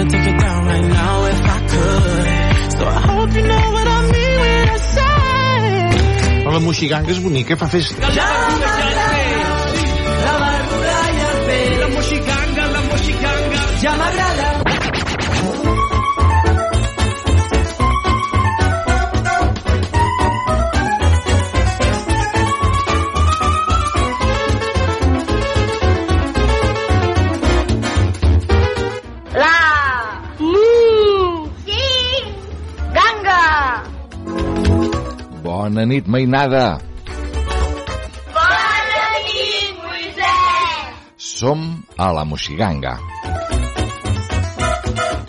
wanna take it down right now if I could. So I hope you know what I mean when I say. La moixiganga és bonica, fa festa. Ja La verdura i el peix. La moixiganga, la moixiganga. Ja m'agrada. Bona nit, mainada. Bona nit, Moisès Som a la Moxiganga.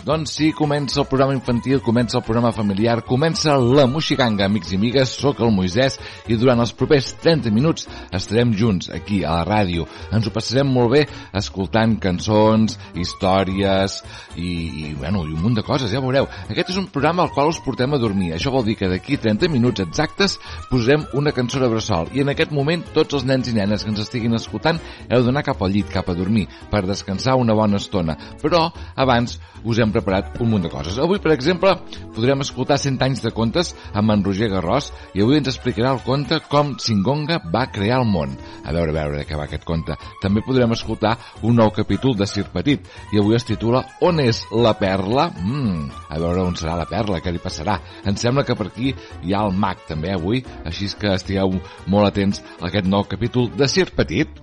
Doncs sí, comença el programa infantil, comença el programa familiar, comença la Moxiganga, amics i amigues, sóc el Moisès i durant els propers 30 minuts estarem junts aquí a la ràdio. Ens ho passarem molt bé escoltant cançons, històries i, i, bueno, i un munt de coses, ja veureu. Aquest és un programa al qual us portem a dormir. Això vol dir que d'aquí 30 minuts exactes posarem una cançó de bressol i en aquest moment tots els nens i nenes que ens estiguin escoltant heu d'anar cap al llit, cap a dormir, per descansar una bona estona. Però abans us hem preparat un munt de coses. Avui, per exemple, podrem escoltar 100 anys de contes amb en Roger Garrós i avui ens explicarà el conte com Singonga va crear el món. A veure, a veure què va aquest conte. També podrem escoltar un nou capítol de Sir Petit i avui es titula On és la perla? Mm, a veure on serà la perla, què li passarà. Em sembla que per aquí hi ha el mag també avui, així que estigueu molt atents a aquest nou capítol de Sir Petit.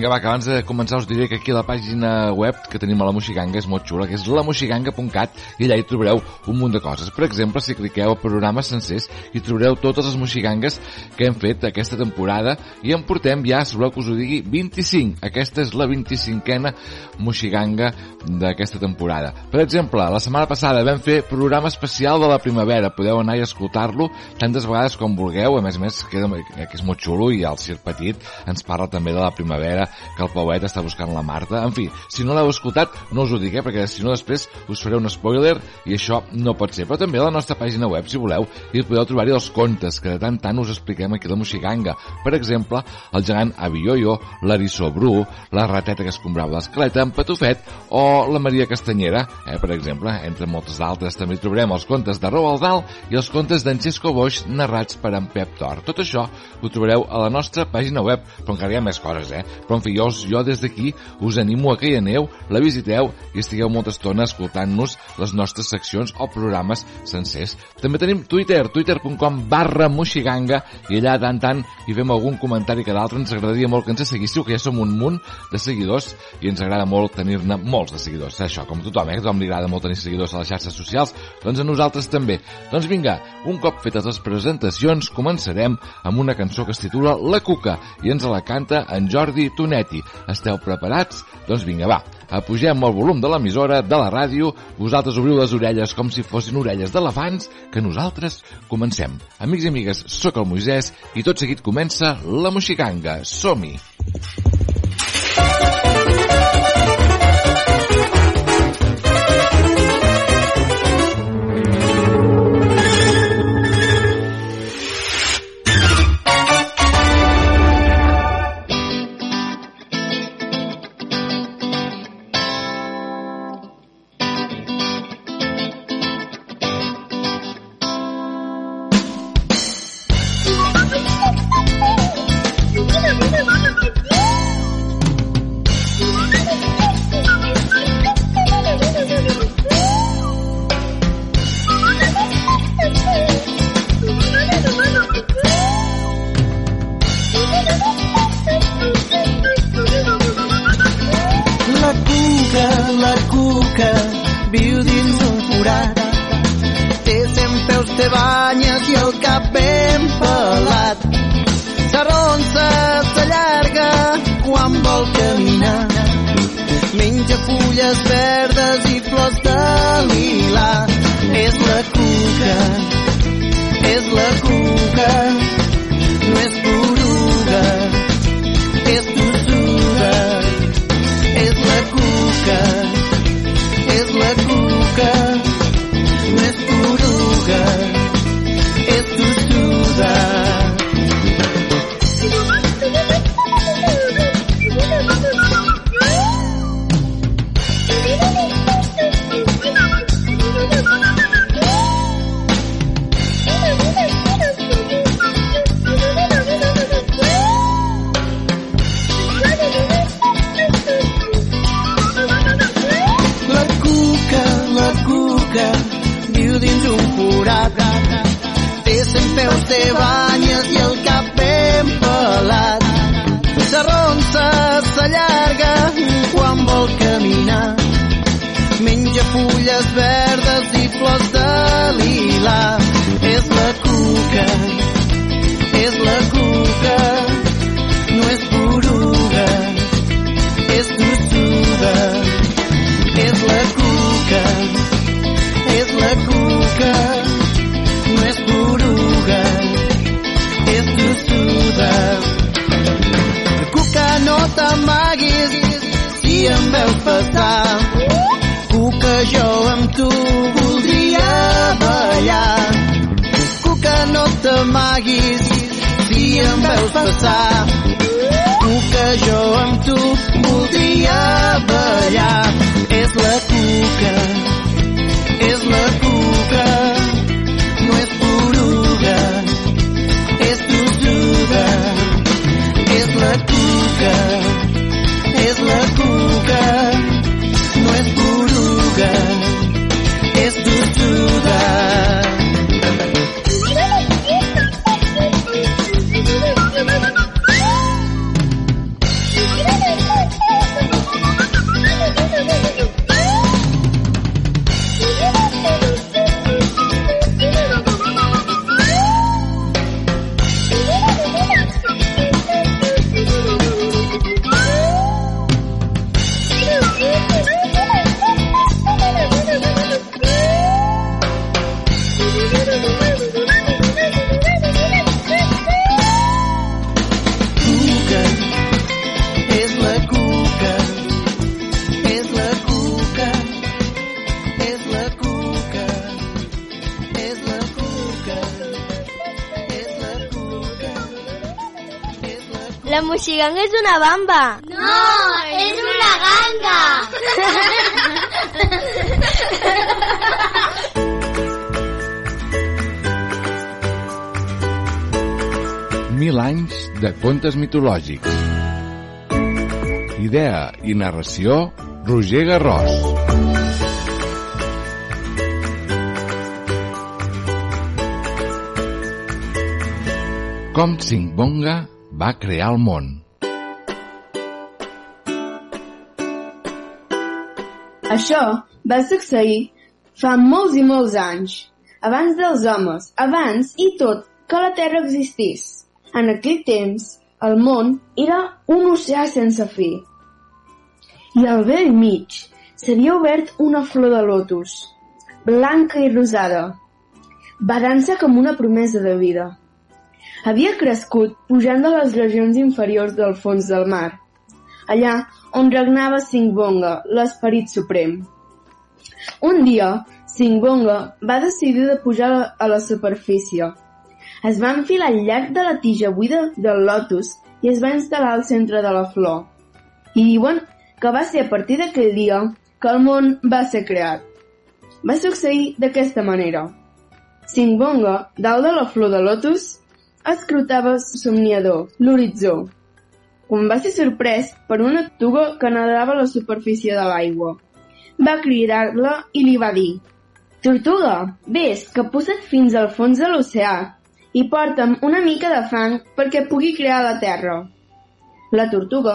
Vinga, va, que abans de començar us diré que aquí a la pàgina web que tenim a la Moxiganga és molt xula, que és lamoxiganga.cat i allà hi trobareu un munt de coses. Per exemple, si cliqueu a programes sencers hi trobareu totes les moxigangues que hem fet aquesta temporada i en portem ja, si voleu que us ho digui, 25. Aquesta és la 25a moxiganga d'aquesta temporada. Per exemple, la setmana passada vam fer programa especial de la primavera. Podeu anar i escoltar-lo tantes vegades com vulgueu. A més a més, queda, que és molt xulo i el Cir Petit ens parla també de la primavera que el Pauet està buscant la Marta. En fi, si no l'heu escoltat, no us ho dic, eh, perquè si no després us faré un spoiler i això no pot ser. Però també a la nostra pàgina web, si voleu, hi podeu trobar-hi els contes que de tant tant us expliquem aquí a la Moxiganga. Per exemple, el gegant Avioio, l'Arissó Bru, la rateta que escombrava l'esqueleta, en Patufet o la Maria Castanyera, eh, per exemple, entre moltes d'altres. També trobarem els contes de Roald Dahl i els contes d'en Xesco Boix narrats per en Pep Tor. Tot això ho trobareu a la nostra pàgina web, però encara hi ha més coses, eh? Però en fi, jo, des d'aquí us animo a que hi aneu, la visiteu i estigueu molta estona escoltant-nos les nostres seccions o programes sencers. També tenim Twitter, twitter.com barra moxiganga i allà tant tant hi fem algun comentari que d'altre ens agradaria molt que ens seguíssiu, que ja som un munt de seguidors i ens agrada molt tenir-ne molts de seguidors. Això, com a tothom, eh? A tothom li agrada molt tenir seguidors a les xarxes socials, doncs a nosaltres també. Doncs vinga, un cop fetes les presentacions, començarem amb una cançó que es titula La Cuca i ens la canta en Jordi Tonetti. Esteu preparats? Doncs vinga, va, apugem el volum de l'emissora, de la ràdio, vosaltres obriu les orelles com si fossin orelles d'elefants, que nosaltres comencem. Amics i amigues, sóc el Moisès i tot seguit comença la Moxiganga. Som-hi! La fulles verdes i flors de lila. És la cuca, és la cuca, no és boruga, és tossuda. És la cuca, és la cuca, no és boruga, és tossuda. Cuca, no t'amaguis si em veus passar. Jo amb tu voldria ballar. Cuca, no t'amaguis si em veus passar. Cuca, jo amb tu voldria ballar. És la cuca, La moixiganga és una bamba. No, és una ganga. Mil anys de contes mitològics. Idea i narració, Roger Garrós. Com Singbonga va crear el món. Això va succeir fa molts i molts anys, abans dels homes, abans i tot que la Terra existís. En aquell temps, el món era un oceà sense fi. I al vell mig s'havia obert una flor de lotus, blanca i rosada, badant-se com una promesa de vida. Havia crescut pujant de les regions inferiors del fons del mar, allà on regnava Singbonga, l'esperit suprem. Un dia, Singbonga va decidir de pujar a la superfície. Es va enfilar al llarg de la tija buida del lotus i es va instal·lar al centre de la flor. I diuen que va ser a partir d'aquell dia que el món va ser creat. Va succeir d'aquesta manera. Singbonga, dalt de la flor de lotus, escrutava somniador l'horitzó, quan va ser sorprès per una tortuga que nadava a la superfície de l'aigua. Va cridar-la i li va dir Tortuga, vés, que posa't fins al fons de l'oceà i porta'm una mica de fang perquè pugui crear la terra. La tortuga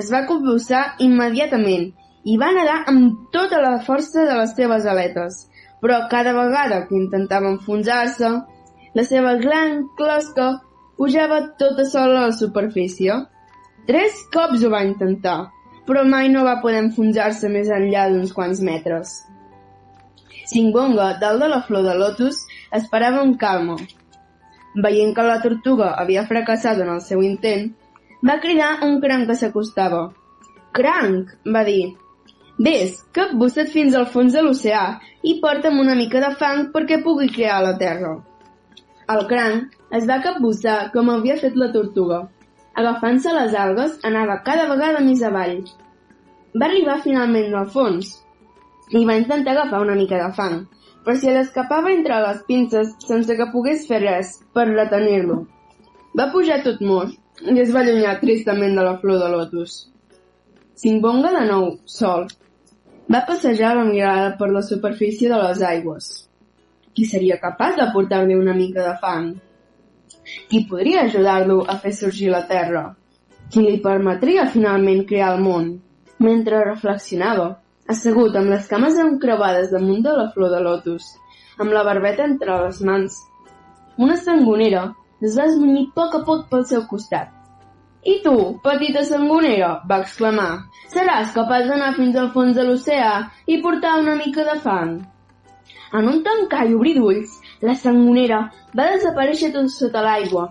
es va convulsar immediatament i va nedar amb tota la força de les seves aletes, però cada vegada que intentava enfonsar-se, la seva gran closca pujava tota sola a la superfície. Tres cops ho va intentar, però mai no va poder enfonsar-se més enllà d'uns quants metres. Singonga, dalt de la flor de lotus, esperava amb calma. Veient que la tortuga havia fracassat en el seu intent, va cridar un cranc que s'acostava. Cranc, va dir, vés, capbussa't fins al fons de l'oceà i porta'm una mica de fang perquè pugui crear la terra. El cranc es va capbussar com havia fet la tortuga. Agafant-se les algues, anava cada vegada més avall. Va arribar finalment al fons i va intentar agafar una mica de fang, però si l'escapava entre les pinces sense que pogués fer res per retenir-lo. Va pujar tot moix i es va allunyar tristament de la flor de lotus. Singbonga de nou, sol, va passejar la mirada per la superfície de les aigües. Qui seria capaç de portar-li una mica de fang? Qui podria ajudar-lo a fer sorgir la Terra? Qui li permetria finalment crear el món? Mentre reflexionava, assegut amb les cames encreuades damunt de la flor de lotus, amb la barbeta entre les mans, una sangonera es va esmunyir poc a poc pel seu costat. I tu, petita sangonera, va exclamar, seràs capaç d'anar fins al fons de l'oceà i portar una mica de fang? En un tancar i obrir d'ulls, la sangonera va desaparèixer tot sota l'aigua.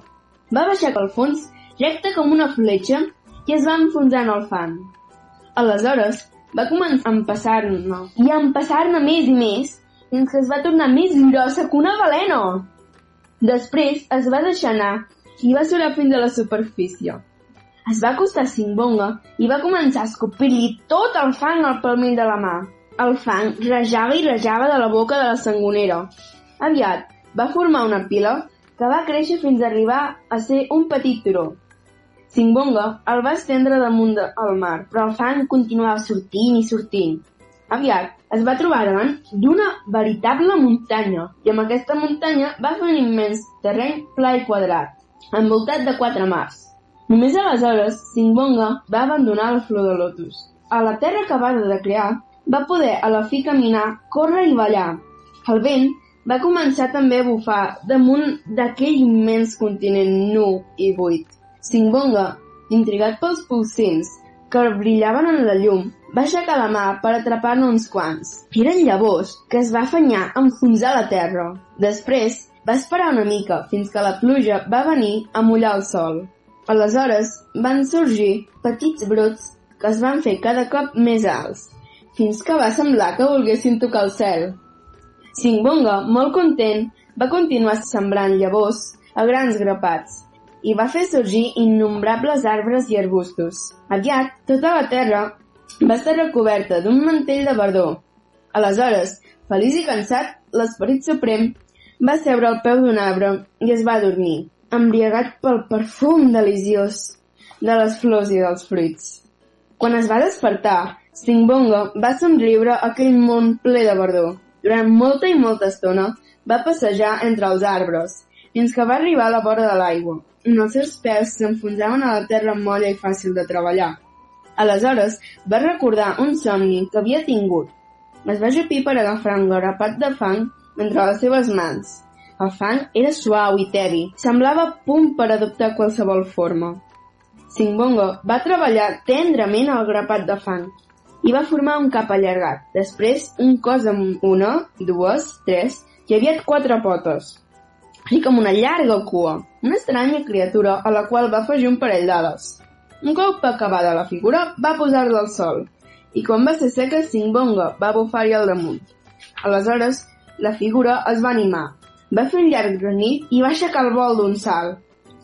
Va baixar pel fons, recta com una fletxa, i es va enfonsar en el fang. Aleshores, va començar a empassar-ne, i a empassar-ne més i més, fins que es va tornar més grossa que una balena. Després es va deixar anar i va surar fins a la superfície. Es va acostar a Simbonga i va començar a escopir-li tot el fang al palmell de la mà. El fang rejava i rejava de la boca de la sangonera. Aviat va formar una pila que va créixer fins a arribar a ser un petit turó. Simbonga el va estendre damunt del mar, però el fang continuava sortint i sortint. Aviat es va trobar davant d'una veritable muntanya i amb aquesta muntanya va fer un immens terreny pla i quadrat, envoltat de quatre mars. Només aleshores Simbonga va abandonar la flor de lotus. A la terra acabada de crear, va poder a la fi caminar, córrer i ballar. El vent va començar també a bufar damunt d'aquell immens continent nu i buit. Simbonga, intrigat pels pulsins que brillaven en la llum, va aixecar la mà per atrapar-ne uns quants. Eren llavors que es va afanyar a enfonsar la terra. Després va esperar una mica fins que la pluja va venir a mullar el sol. Aleshores van sorgir petits brots que es van fer cada cop més alts, fins que va semblar que volguessin tocar el cel. Singbonga, molt content, va continuar sembrant llavors a grans grapats i va fer sorgir innombrables arbres i arbustos. Aviat, tota la terra va estar recoberta d'un mantell de verdor. Aleshores, feliç i cansat, l'esperit suprem va seure al peu d'un arbre i es va dormir, embriagat pel perfum deliciós de les flors i dels fruits. Quan es va despertar, Singbonga va somriure a aquell món ple de verdor. Durant molta i molta estona va passejar entre els arbres, fins que va arribar a la vora de l'aigua, on els seus peus s'enfonsaven a la terra molla i fàcil de treballar. Aleshores, va recordar un somni que havia tingut. Es va jupir per agafar un grapat de fang entre les seves mans. El fang era suau i tevi, semblava punt per adoptar qualsevol forma. Singbongo va treballar tendrament al grapat de fang i va formar un cap allargat, després un cos amb una, dues, tres i aviat quatre potes, així com una llarga cua, una estranya criatura a la qual va afegir un parell d'ales. Un cop acabada la figura, va posar-la al sol, i quan va ser seca, Singbonga va bufar-hi al damunt. Aleshores, la figura es va animar, va fer un llarg granit i va aixecar el vol d'un salt.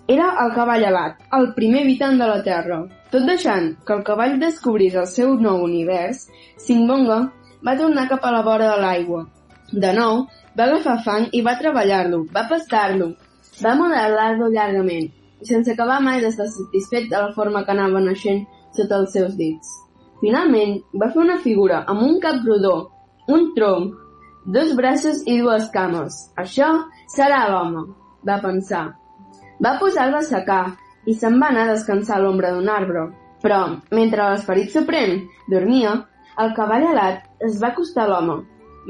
Era el cavall alat, el primer habitant de la Terra. Tot deixant que el cavall descobrís el seu nou univers, Singbonga va tornar cap a la vora de l'aigua. De nou, va agafar fang i va treballar-lo, va pastar-lo, va modelar-lo llargament, sense acabar mai d'estar satisfet de la forma que anava naixent sota els seus dits. Finalment, va fer una figura amb un cap rodó, un tronc, dos braços i dues cames. Això serà l'home, va pensar. Va posar-lo a secar i se'n va anar a descansar a l'ombra d'un arbre. Però, mentre l'esperit suprem dormia, el cavall alat es va acostar a l'home.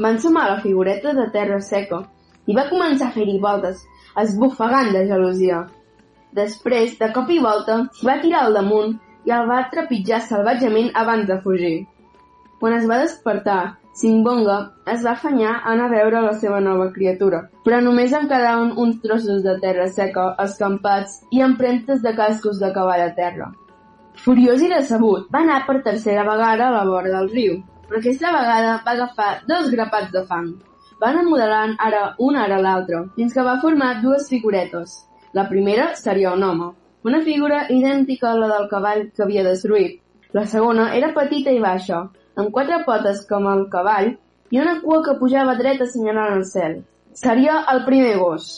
Va ensumar la figureta de terra seca i va començar a fer-hi voltes, esbufegant de gelosia. Després, de cop i volta, va tirar al damunt i el va trepitjar salvatgement abans de fugir. Quan es va despertar, Singbonga es va afanyar a anar a veure la seva nova criatura, però només en quedaven uns trossos de terra seca escampats i empremtes de cascos de cavall a terra. Furiós i decebut, va anar per tercera vegada a la vora del riu, però aquesta vegada va agafar dos grapats de fang. Va anar modelant ara un ara l'altre, fins que va formar dues figuretes. La primera seria un home, una figura idèntica a la del cavall que havia destruït. La segona era petita i baixa, amb quatre potes com el cavall i una cua que pujava dreta assenyalant el cel. Seria el primer gos.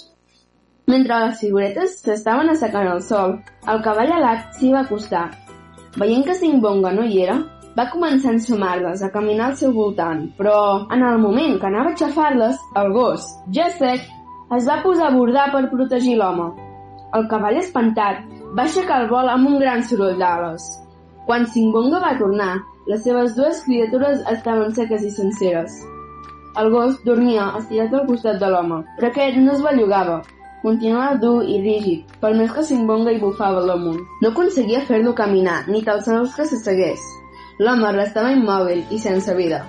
Mentre les figuretes s'estaven assecant al sol, el cavall alat s'hi va acostar. Veient que Singbonga no hi era, va començar a ensumar-les, a caminar al seu voltant, però en el moment que anava a aixafar-les, el gos, ja sec, es va posar a bordar per protegir l'home. El cavall espantat va aixecar el vol amb un gran soroll d'ales. Quan Singonga va tornar, les seves dues criatures estaven seques i senceres. El gos dormia estirat al costat de l'home, però aquest no es bellugava. Continuava dur i rígid, per més que Simbonga hi bufava l'amunt. No aconseguia fer-lo caminar, ni sols que s'assegués. L'home restava immòbil i sense vida.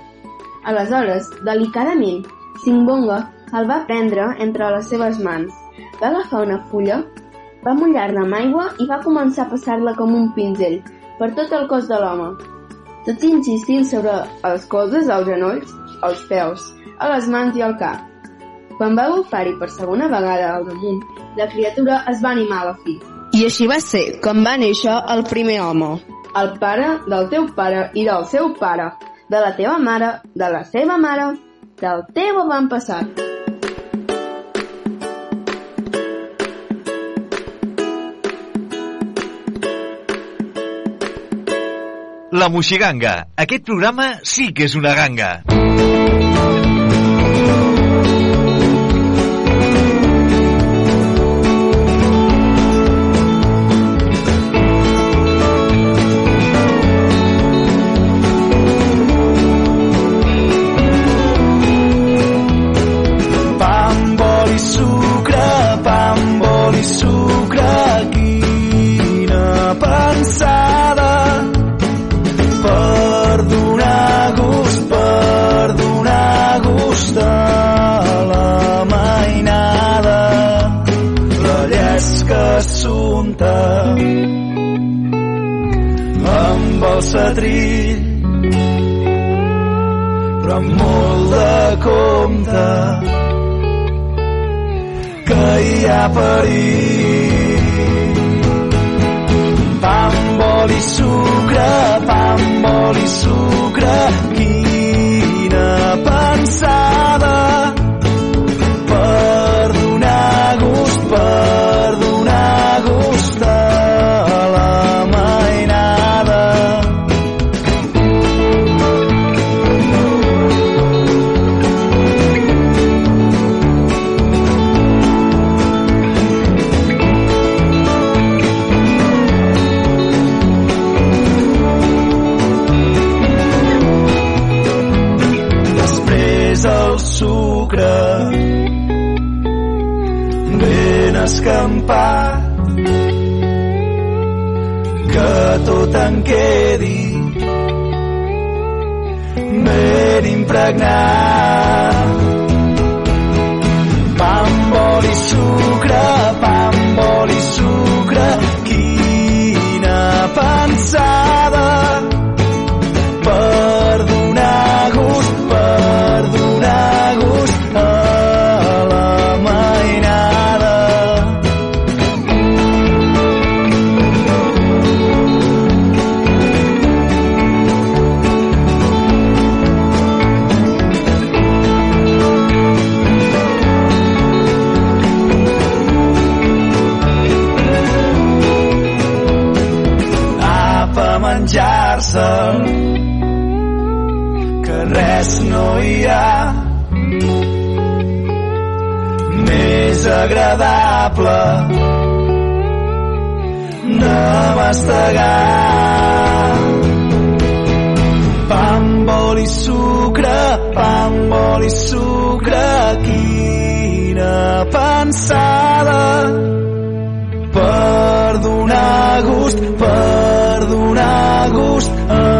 Aleshores, delicadament, Simbonga el va prendre entre les seves mans. Va agafar una fulla, va mullar-la amb aigua i va començar a passar-la com un pinzell per tot el cos de l'home. Tot insistint sobre els colzes, els genolls, els peus, a les mans i al cap. Quan va bufar-hi per segona vegada al damunt, la criatura es va animar a la fi. I així va ser com va néixer el primer home. El pare del teu pare i del seu pare, de la teva mare, de la seva mare, del teu avantpassat. La Moixiganga. Aquest programa sí que és una ganga. Hi agradable de mastegar. Pa amb oli i sucre, pa amb oli i sucre, quina pensada. Per donar gust, per donar gust a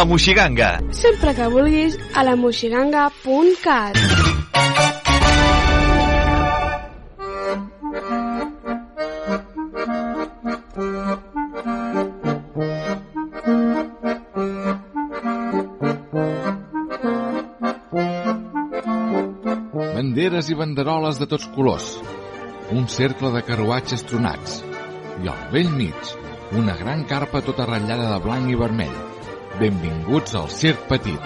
La Moixiganga. Sempre que vulguis a la moixiganga.cat. Banderes i banderoles de tots colors. Un cercle de carruatges tronats. I al vell mig, una gran carpa tota ratllada de blanc i vermell. Benvinguts al Circ Petit.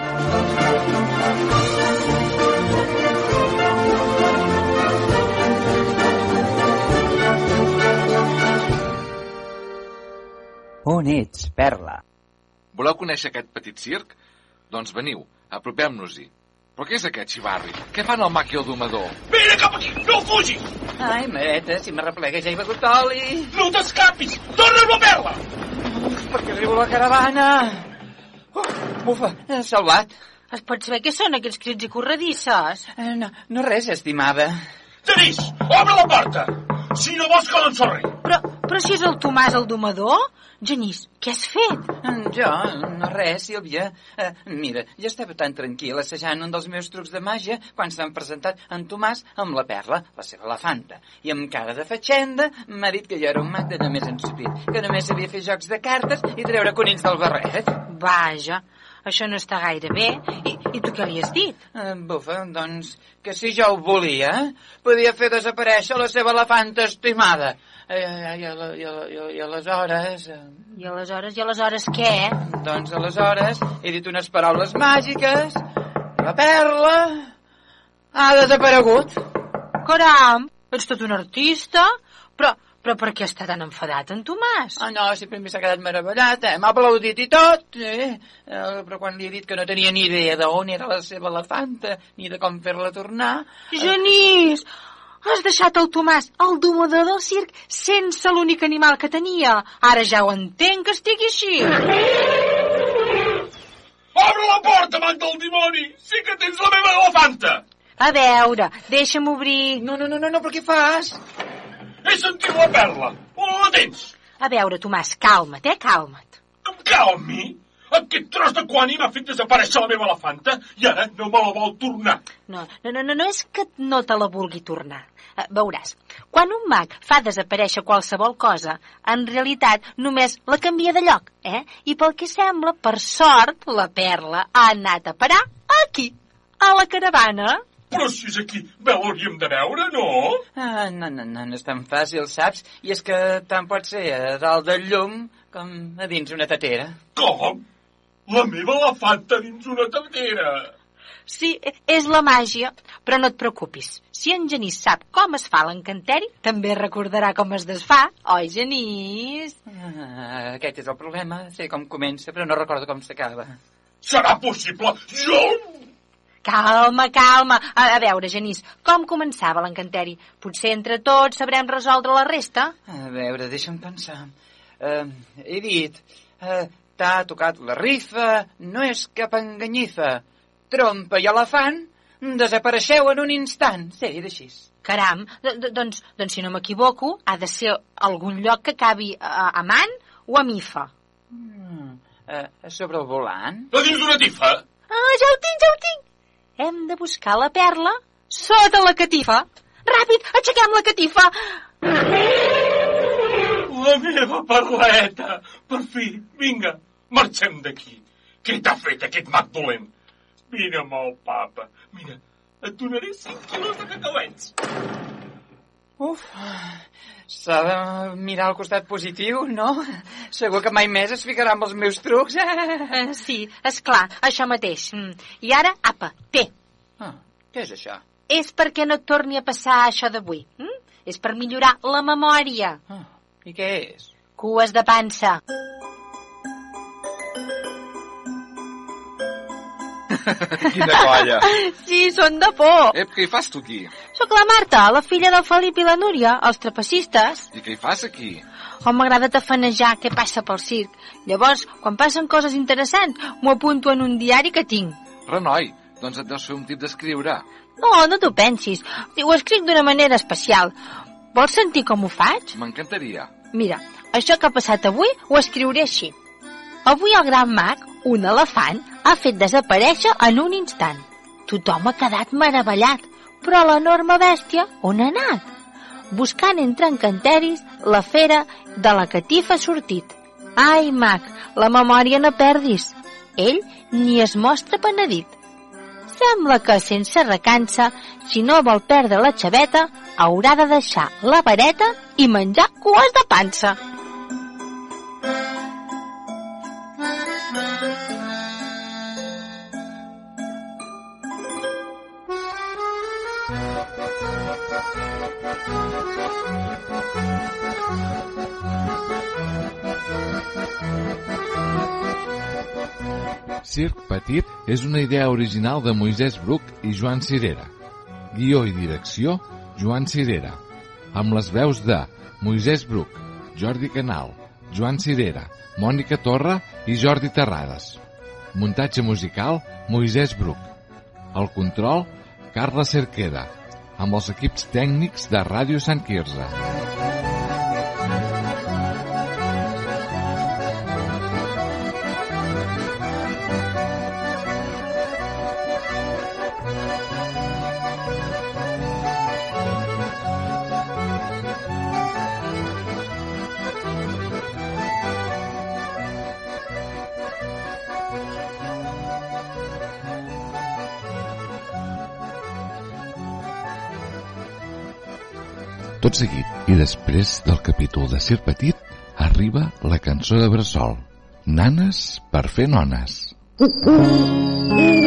On ets, Perla? Voleu conèixer aquest petit circ? Doncs veniu, apropem-nos-hi. Però què és aquest xivarri? Què fan el maqui i el domador? Vine cap aquí! No fugis! Ai, mareta, si m'arreplega ja he begut oli. No t'escapis! Torna'm la perla! Perquè arribo a la caravana. Ufa, he salvat. Es pot saber què són aquests crits i corredisses? Eh, no, no res, estimada. Genís, obre la porta! Si no vols que l'ensorri! Però, però si és el Tomàs el domador? Genís, què has fet? Jo, no res, Sílvia. Eh, mira, jo estava tan tranquil assajant un dels meus trucs de màgia quan s'han presentat en Tomàs amb la perla, la seva elefanta. I amb cara de fatxenda m'ha dit que jo era un mag de només ensupit, que només sabia fer jocs de cartes i treure conills del barret. Vaja, això no està gaire bé. I, i tu què li has dit? Eh, bufa, doncs, que si jo ho volia, podia fer desaparèixer la seva elefanta estimada. Eh, i, i, i, i, i aleshores... Eh, I aleshores, i aleshores què? doncs aleshores he dit unes paraules màgiques, la perla ha desaparegut. Caram, ets tot un artista? Però, però per què està tan enfadat en Tomàs? Ah, no, sempre m'ha quedat meravellat, eh? M'ha aplaudit i tot, eh? eh? Però quan li he dit que no tenia ni idea d'on era la seva elefanta, ni de com fer-la tornar... Genís, has deixat el Tomàs, el domador del circ, sense l'únic animal que tenia. Ara ja ho entenc que estigui així. Obre la porta, amant del dimoni! Sí que tens la meva elefanta! A veure, deixa'm obrir... No, no, no, no, no, però què fas? He sentit la perla! On la tens? A veure, Tomàs, calma't, eh, calma't. Em calmi! Aquest tros de quani m'ha fet desaparèixer la meva elefanta i ara no me la vol tornar. No, no, no, no, no és que no te la vulgui tornar. Eh, veuràs, quan un mag fa desaparèixer qualsevol cosa, en realitat només la canvia de lloc, eh? I pel que sembla, per sort, la perla ha anat a parar aquí, a la caravana. Però si és aquí, bé l'hauríem de veure, no? Ah, no, no, no, no és tan fàcil, saps? I és que tant pot ser a dalt del llum com a dins una tatera. Com? La meva elefanta dins una tatera. Sí, és la màgia, però no et preocupis. Si en Genís sap com es fa l'encanteri, també recordarà com es desfà, oi, Genís? Ah, aquest és el problema. Sé com comença, però no recordo com s'acaba. Serà possible? Jo... Calma, calma. A, a veure, Genís, com començava l'encanteri? Potser entre tots sabrem resoldre la resta? A veure, deixa'm pensar. Uh, he dit... Uh, T'ha tocat la rifa, no és cap enganyifa. Trompa i elefant desapareixeu en un instant. Sí, d'així. Caram, doncs, doncs si no m'equivoco, ha de ser algun lloc que acabi a, a man o a mifa. Mm, uh, sobre el volant? A dins d'una tifa? Ah, ja ho tinc, ja ho tinc. Hem de buscar la perla sota la catifa. Ràpid, aixequem la catifa. La meva perleta! Per fi, vinga, marxem d'aquí. Què t'ha fet aquest mag dolent? Vine amb el papa. Mira, et donaré 5 quilos de cacauets. Uf, s'ha de mirar al costat positiu, no? Segur que mai més es ficarà amb els meus trucs. Eh, sí, és clar, això mateix. Mm. I ara, apa, té. Ah, què és això? És perquè no et torni a passar això d'avui. Mm? És per millorar la memòria. Ah, I què és? Cues de pansa. Quina colla. Sí, són de por. Ep, què hi fas tu aquí? Sóc la Marta, la filla del Felip i la Núria, els trapecistes. I què hi fas aquí? Oh, m'agrada tafanejar què passa pel circ. Llavors, quan passen coses interessants, m'ho apunto en un diari que tinc. Renoi, doncs et deus fer un tip d'escriure. No, no t'ho pensis. Ho escric d'una manera especial. Vols sentir com ho faig? M'encantaria. Mira, això que ha passat avui ho escriuré així. Avui el gran mag, un elefant, ha fet desaparèixer en un instant. Tothom ha quedat meravellat, però l'enorme bèstia on ha anat? Buscant entre encanteris, la fera de la catifa ha sortit. Ai, mag, la memòria no perdis. Ell ni es mostra penedit. Sembla que, sense recança, si no vol perdre la xaveta, haurà de deixar la vareta i menjar cues de pansa. Circ Petit és una idea original de Moisès Bruc i Joan Cirera. Guió i direcció, Joan Cirera. Amb les veus de Moisès Bruc, Jordi Canal, Joan Cirera, Mònica Torra i Jordi Terrades. Muntatge musical, Moisès Bruc. El control, Carla Cerqueda. Amb els equips tècnics de Ràdio Sant Quirze. Tot seguit, i després del capítol de Sir Petit, arriba la cançó de Bressol. Nanes per fer nones. Sonsoneta,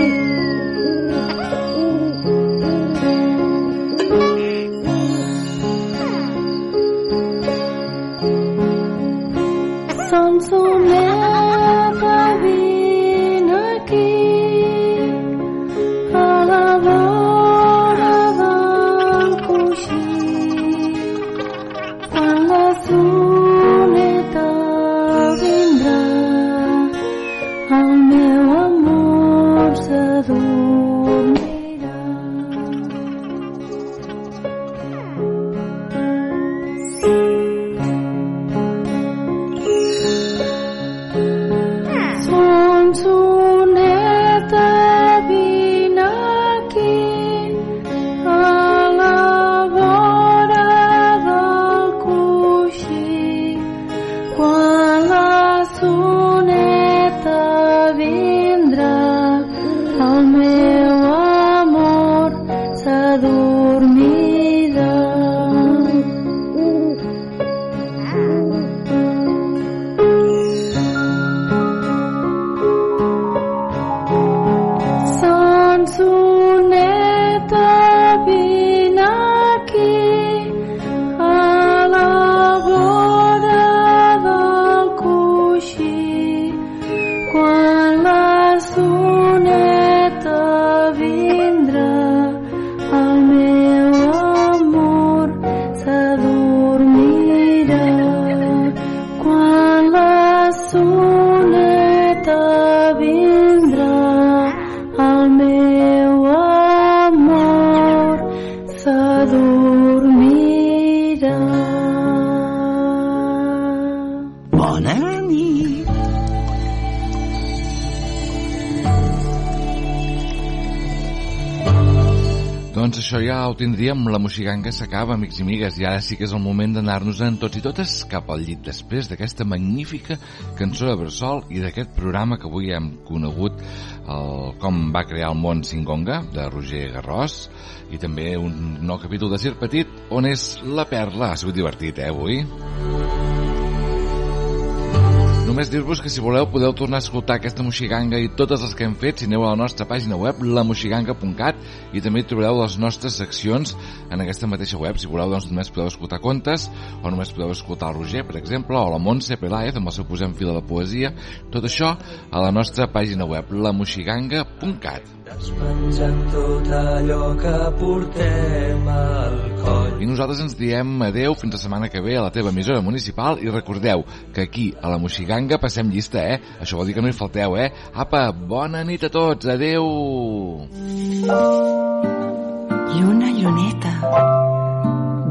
tindríem, la moxiganga s'acaba, amics i amigues, i ara sí que és el moment d'anar-nos-en tots i totes cap al llit després d'aquesta magnífica cançó de Bressol i d'aquest programa que avui hem conegut el, com va crear el món Singonga, de Roger Garrós, i també un nou capítol de Cir Petit, on és la perla. Ha sigut divertit, eh, avui? Només dir-vos que si voleu podeu tornar a escoltar aquesta moxiganga i totes les que hem fet si aneu a la nostra pàgina web lamoxiganga.cat i també trobareu les nostres seccions en aquesta mateixa web. Si voleu doncs només podeu escoltar contes o només podeu escoltar el Roger, per exemple, o la Montse Peláez amb el seu posem fil de la poesia. Tot això a la nostra pàgina web lamoxiganga.cat. Despenjant tot allò que portem al coll. I nosaltres ens diem adeu fins la setmana que ve a la teva emissora municipal i recordeu que aquí a la Moxiganga passem llista, eh? Això vol dir que no hi falteu, eh? Apa, bona nit a tots, adeu! Lluna, lluneta,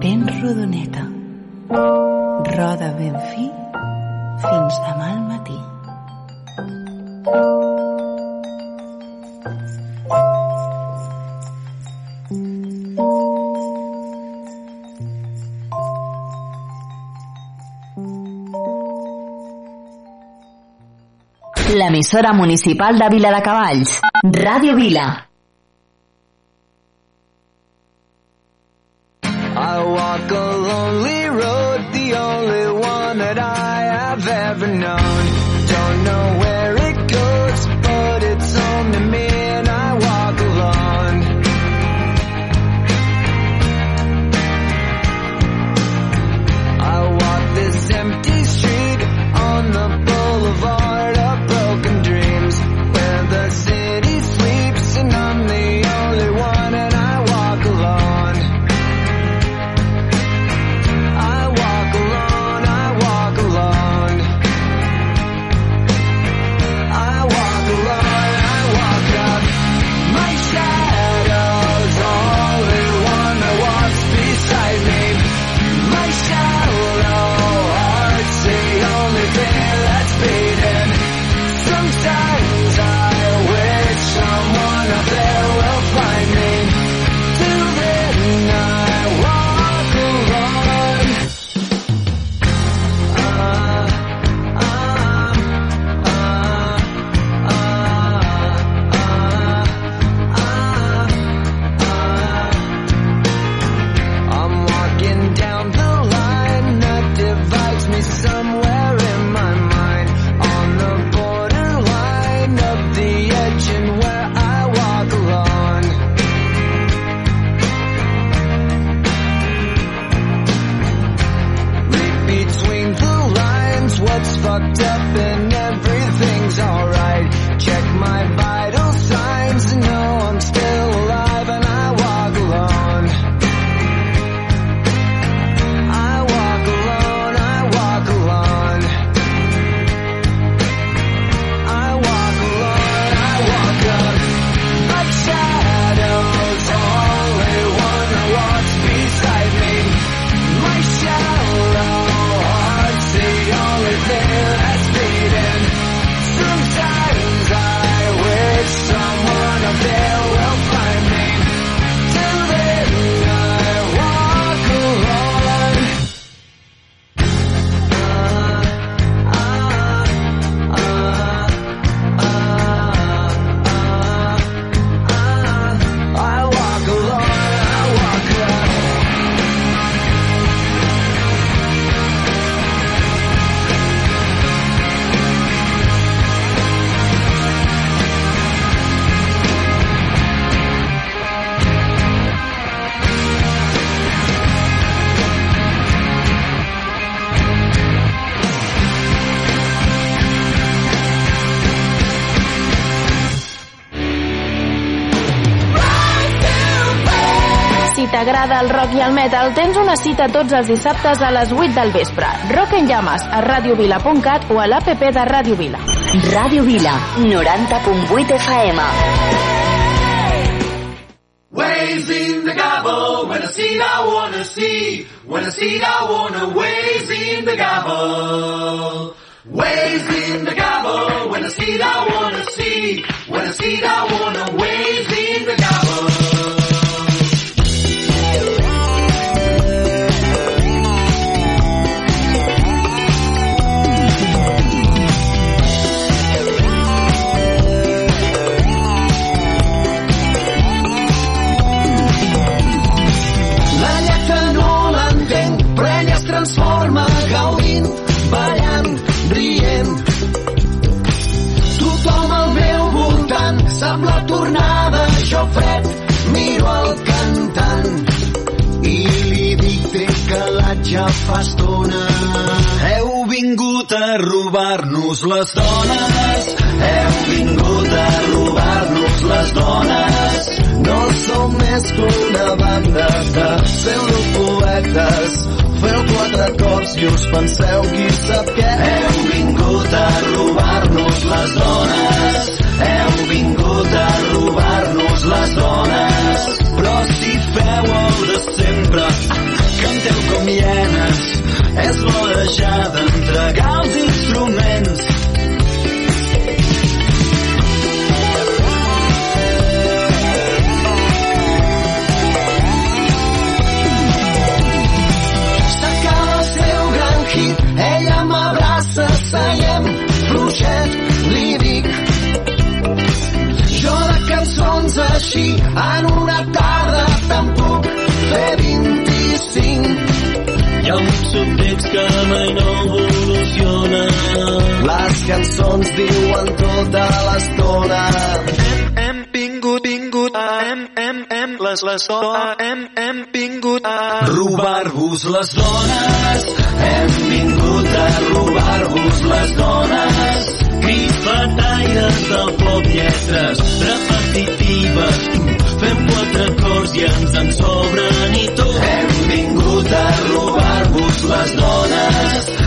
ben rodoneta, roda ben fi fins demà al matí. L'emissora municipal de Vila de Cavalls. Ràdio Vila. I walk a lonely road, the only one that I have ever known. I el metal, tens una cita tots els dissabtes a les 8 del vespre. Rock en llames a radiovila.cat o a l'APP de Ràdio Vila. Ràdio Vila, 90.8 FM. Waves in the gobble, when I see I wanna see, when I see I wanna waves in the gobble. Waves in the gobble, when I see I wanna see, when I see I wanna waves in the gobble. Les dones, heu vingut a robar-nos les dones. No som més que una banda de pseudopoetes. Feu quatre acords i us penseu qui sap què. Heu vingut a robar-nos les dones. Heu vingut a robar-nos les dones. Però si feu el de sempre, canteu com hienes. És l'hora ja d'entregar els instruments. Fluixet, li dic. Jo de cançons així, en una tarda te'n puc fer 25. Hi ha un subtext que mai no evoluciona. Les cançons diuen tota l'estona. Hem, hem vingut, vingut, hem, hem, hem, les, les dones, hem, hem vingut a robar-vos les dones. Hem vingut a robar-vos les dones. Crits bataires del pop, lletres repetitives. Fem quatre acords i ens en sobren i tot. Hem vingut a robar-vos les dones.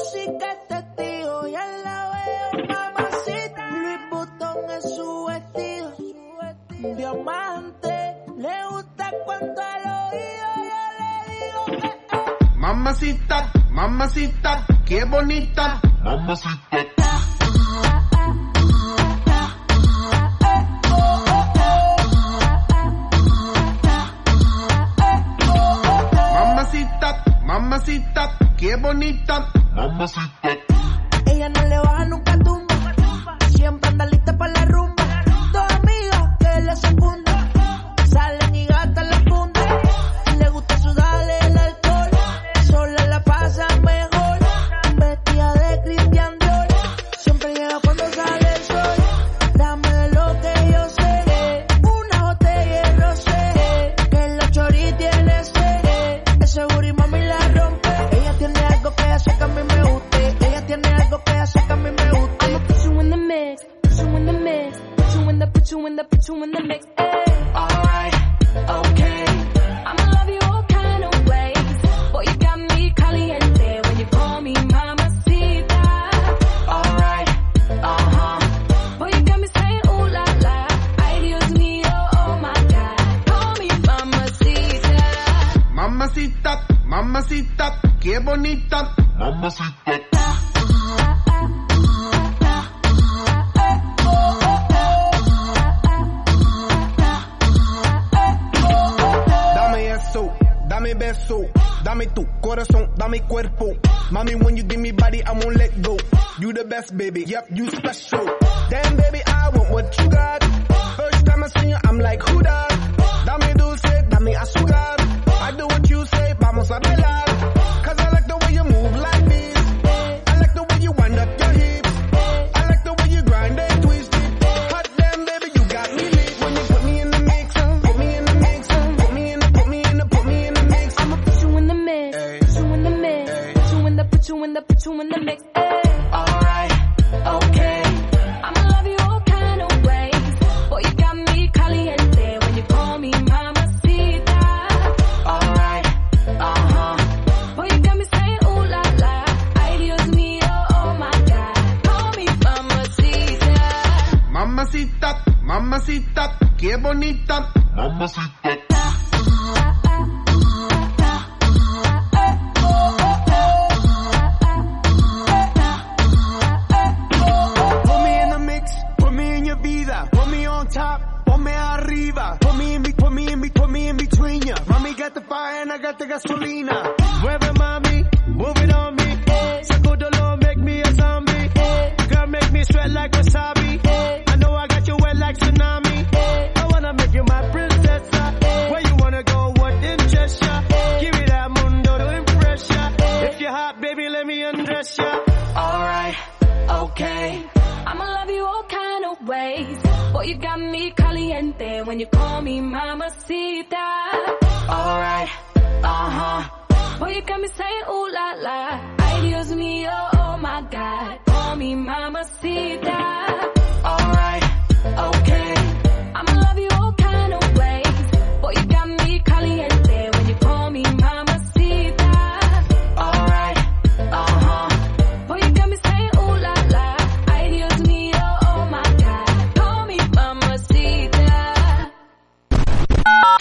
Música es testigo, ya la veo, mamacita. Luis Butón es su vestido, diamante. Le gusta cuando al oído yo le digo que. Mamacita. Mamacita, mamacita, qué bonita. Mamacita. Who da?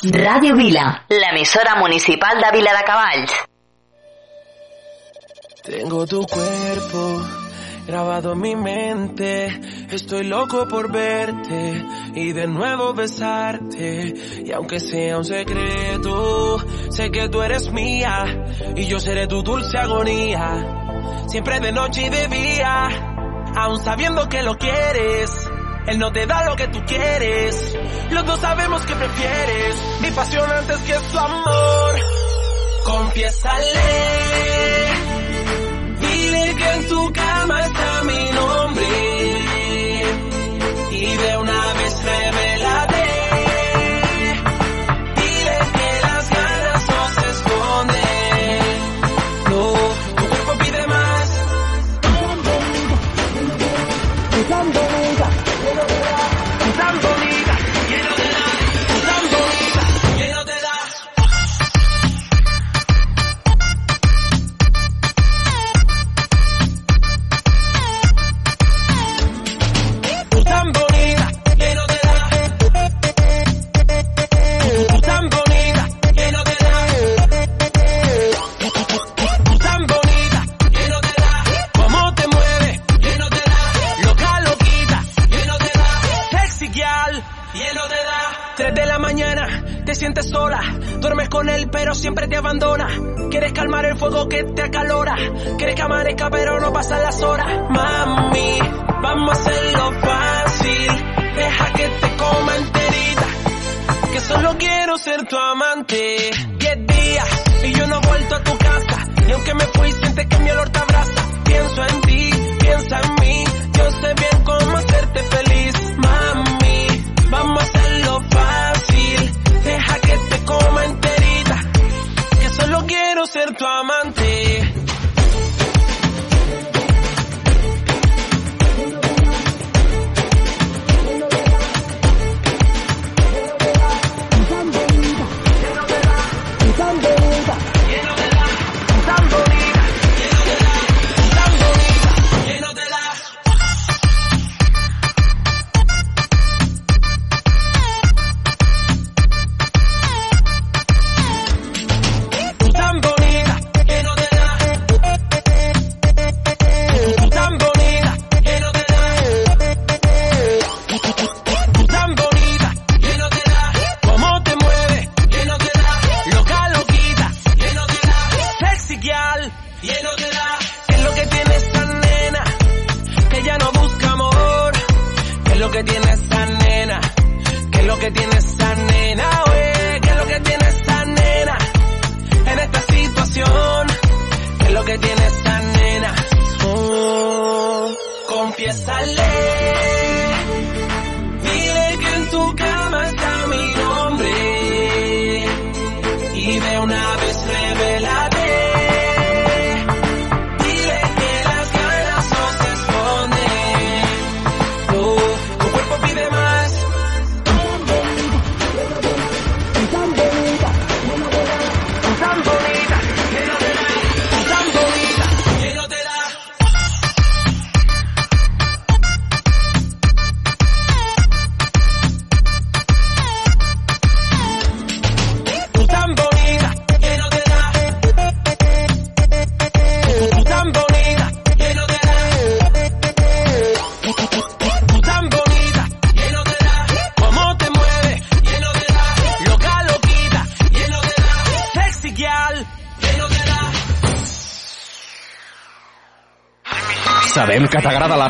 Ràdio Vila, la emisora municipal de Vila de Cavalls. Tengo tu cuerpo grabado en mi mente, estoy loco por verte y de nuevo besarte. Y aunque sea un secreto, sé que tú eres mía y yo seré tu dulce agonía, siempre de noche y de día, aun sabiendo que lo quieres. Él no te da lo que tú quieres. Los dos sabemos que prefieres mi pasión antes que su amor. Confiésale. Dile que en tu cama está mi nombre. Y de una sola. Duermes con él, pero siempre te abandona. Quieres calmar el fuego que te acalora. Quieres que amanezca, pero no pasan las horas. Mami, vamos a hacerlo fácil. Deja que te coma enterita. Que solo quiero ser tu amante. Diez días y yo no he vuelto a tu casa. Y aunque me fui, sientes que mi olor te abraza. Pienso en ti, piensa en mí. Yo sé bien cómo hacerte feliz.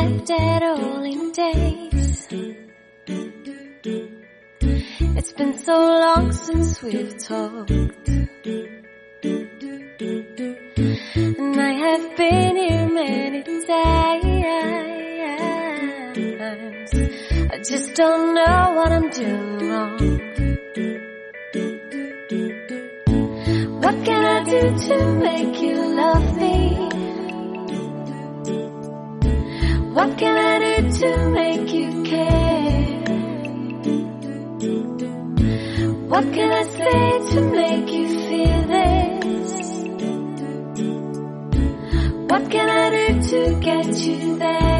left at all in days. It's been so long since we've talked. And I have been here many times. I just don't know what I'm doing wrong. What can I do to make you love me? What can I do to make you care? What can I say to make you feel this? What can I do to get you there?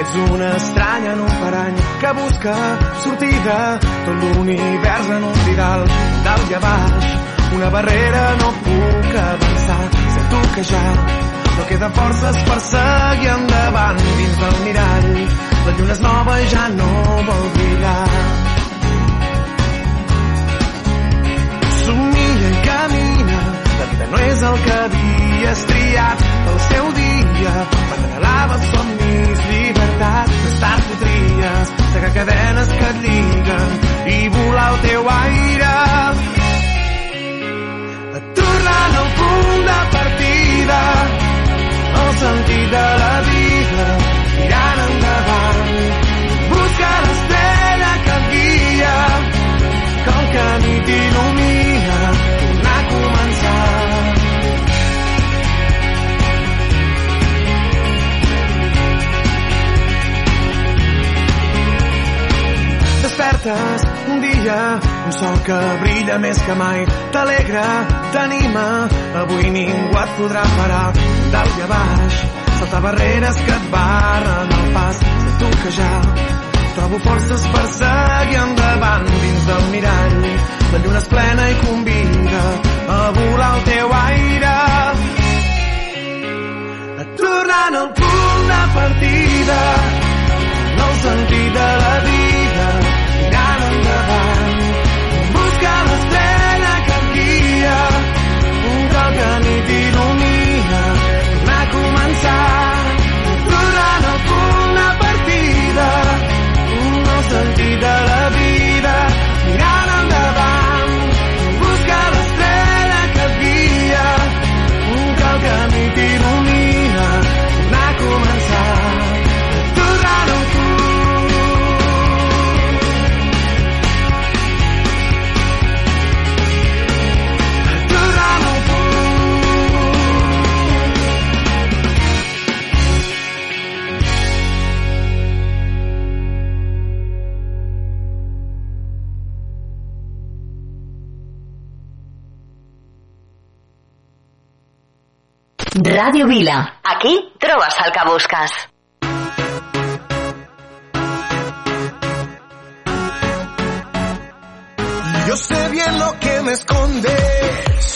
Ets una estranya en un parany que busca sortida. Tot l'univers en un didal dalt i a baix una barrera no puc avançar. Sento que ja no queden forces per seguir endavant. Dins del mirall la lluna és nova i ja no vol brillar. Somia i camina. La vida no és el que havies triat. El seu dia quan anhelaves somnis llibertat més tard podries segar cadenes que et lliguen i volar al teu aire. Tornant al punt de partida el sentit de la vida mirant endavant busca l'estrella que guia que el camí t'il·lumina despertes un dia un sol que brilla més que mai. T'alegra, t'anima avui ningú et podrà parar. Dalt i a baix saltar barreres que et barren el pas. Sento que ja trobo forces per seguir endavant dins del mirall. La lluna és plena i convida a volar al teu aire. Tornant al punt de partida. No el sentit de la vida Ràdio Vila. Aquí trobes el que busques. Yo sé bien lo que me escondes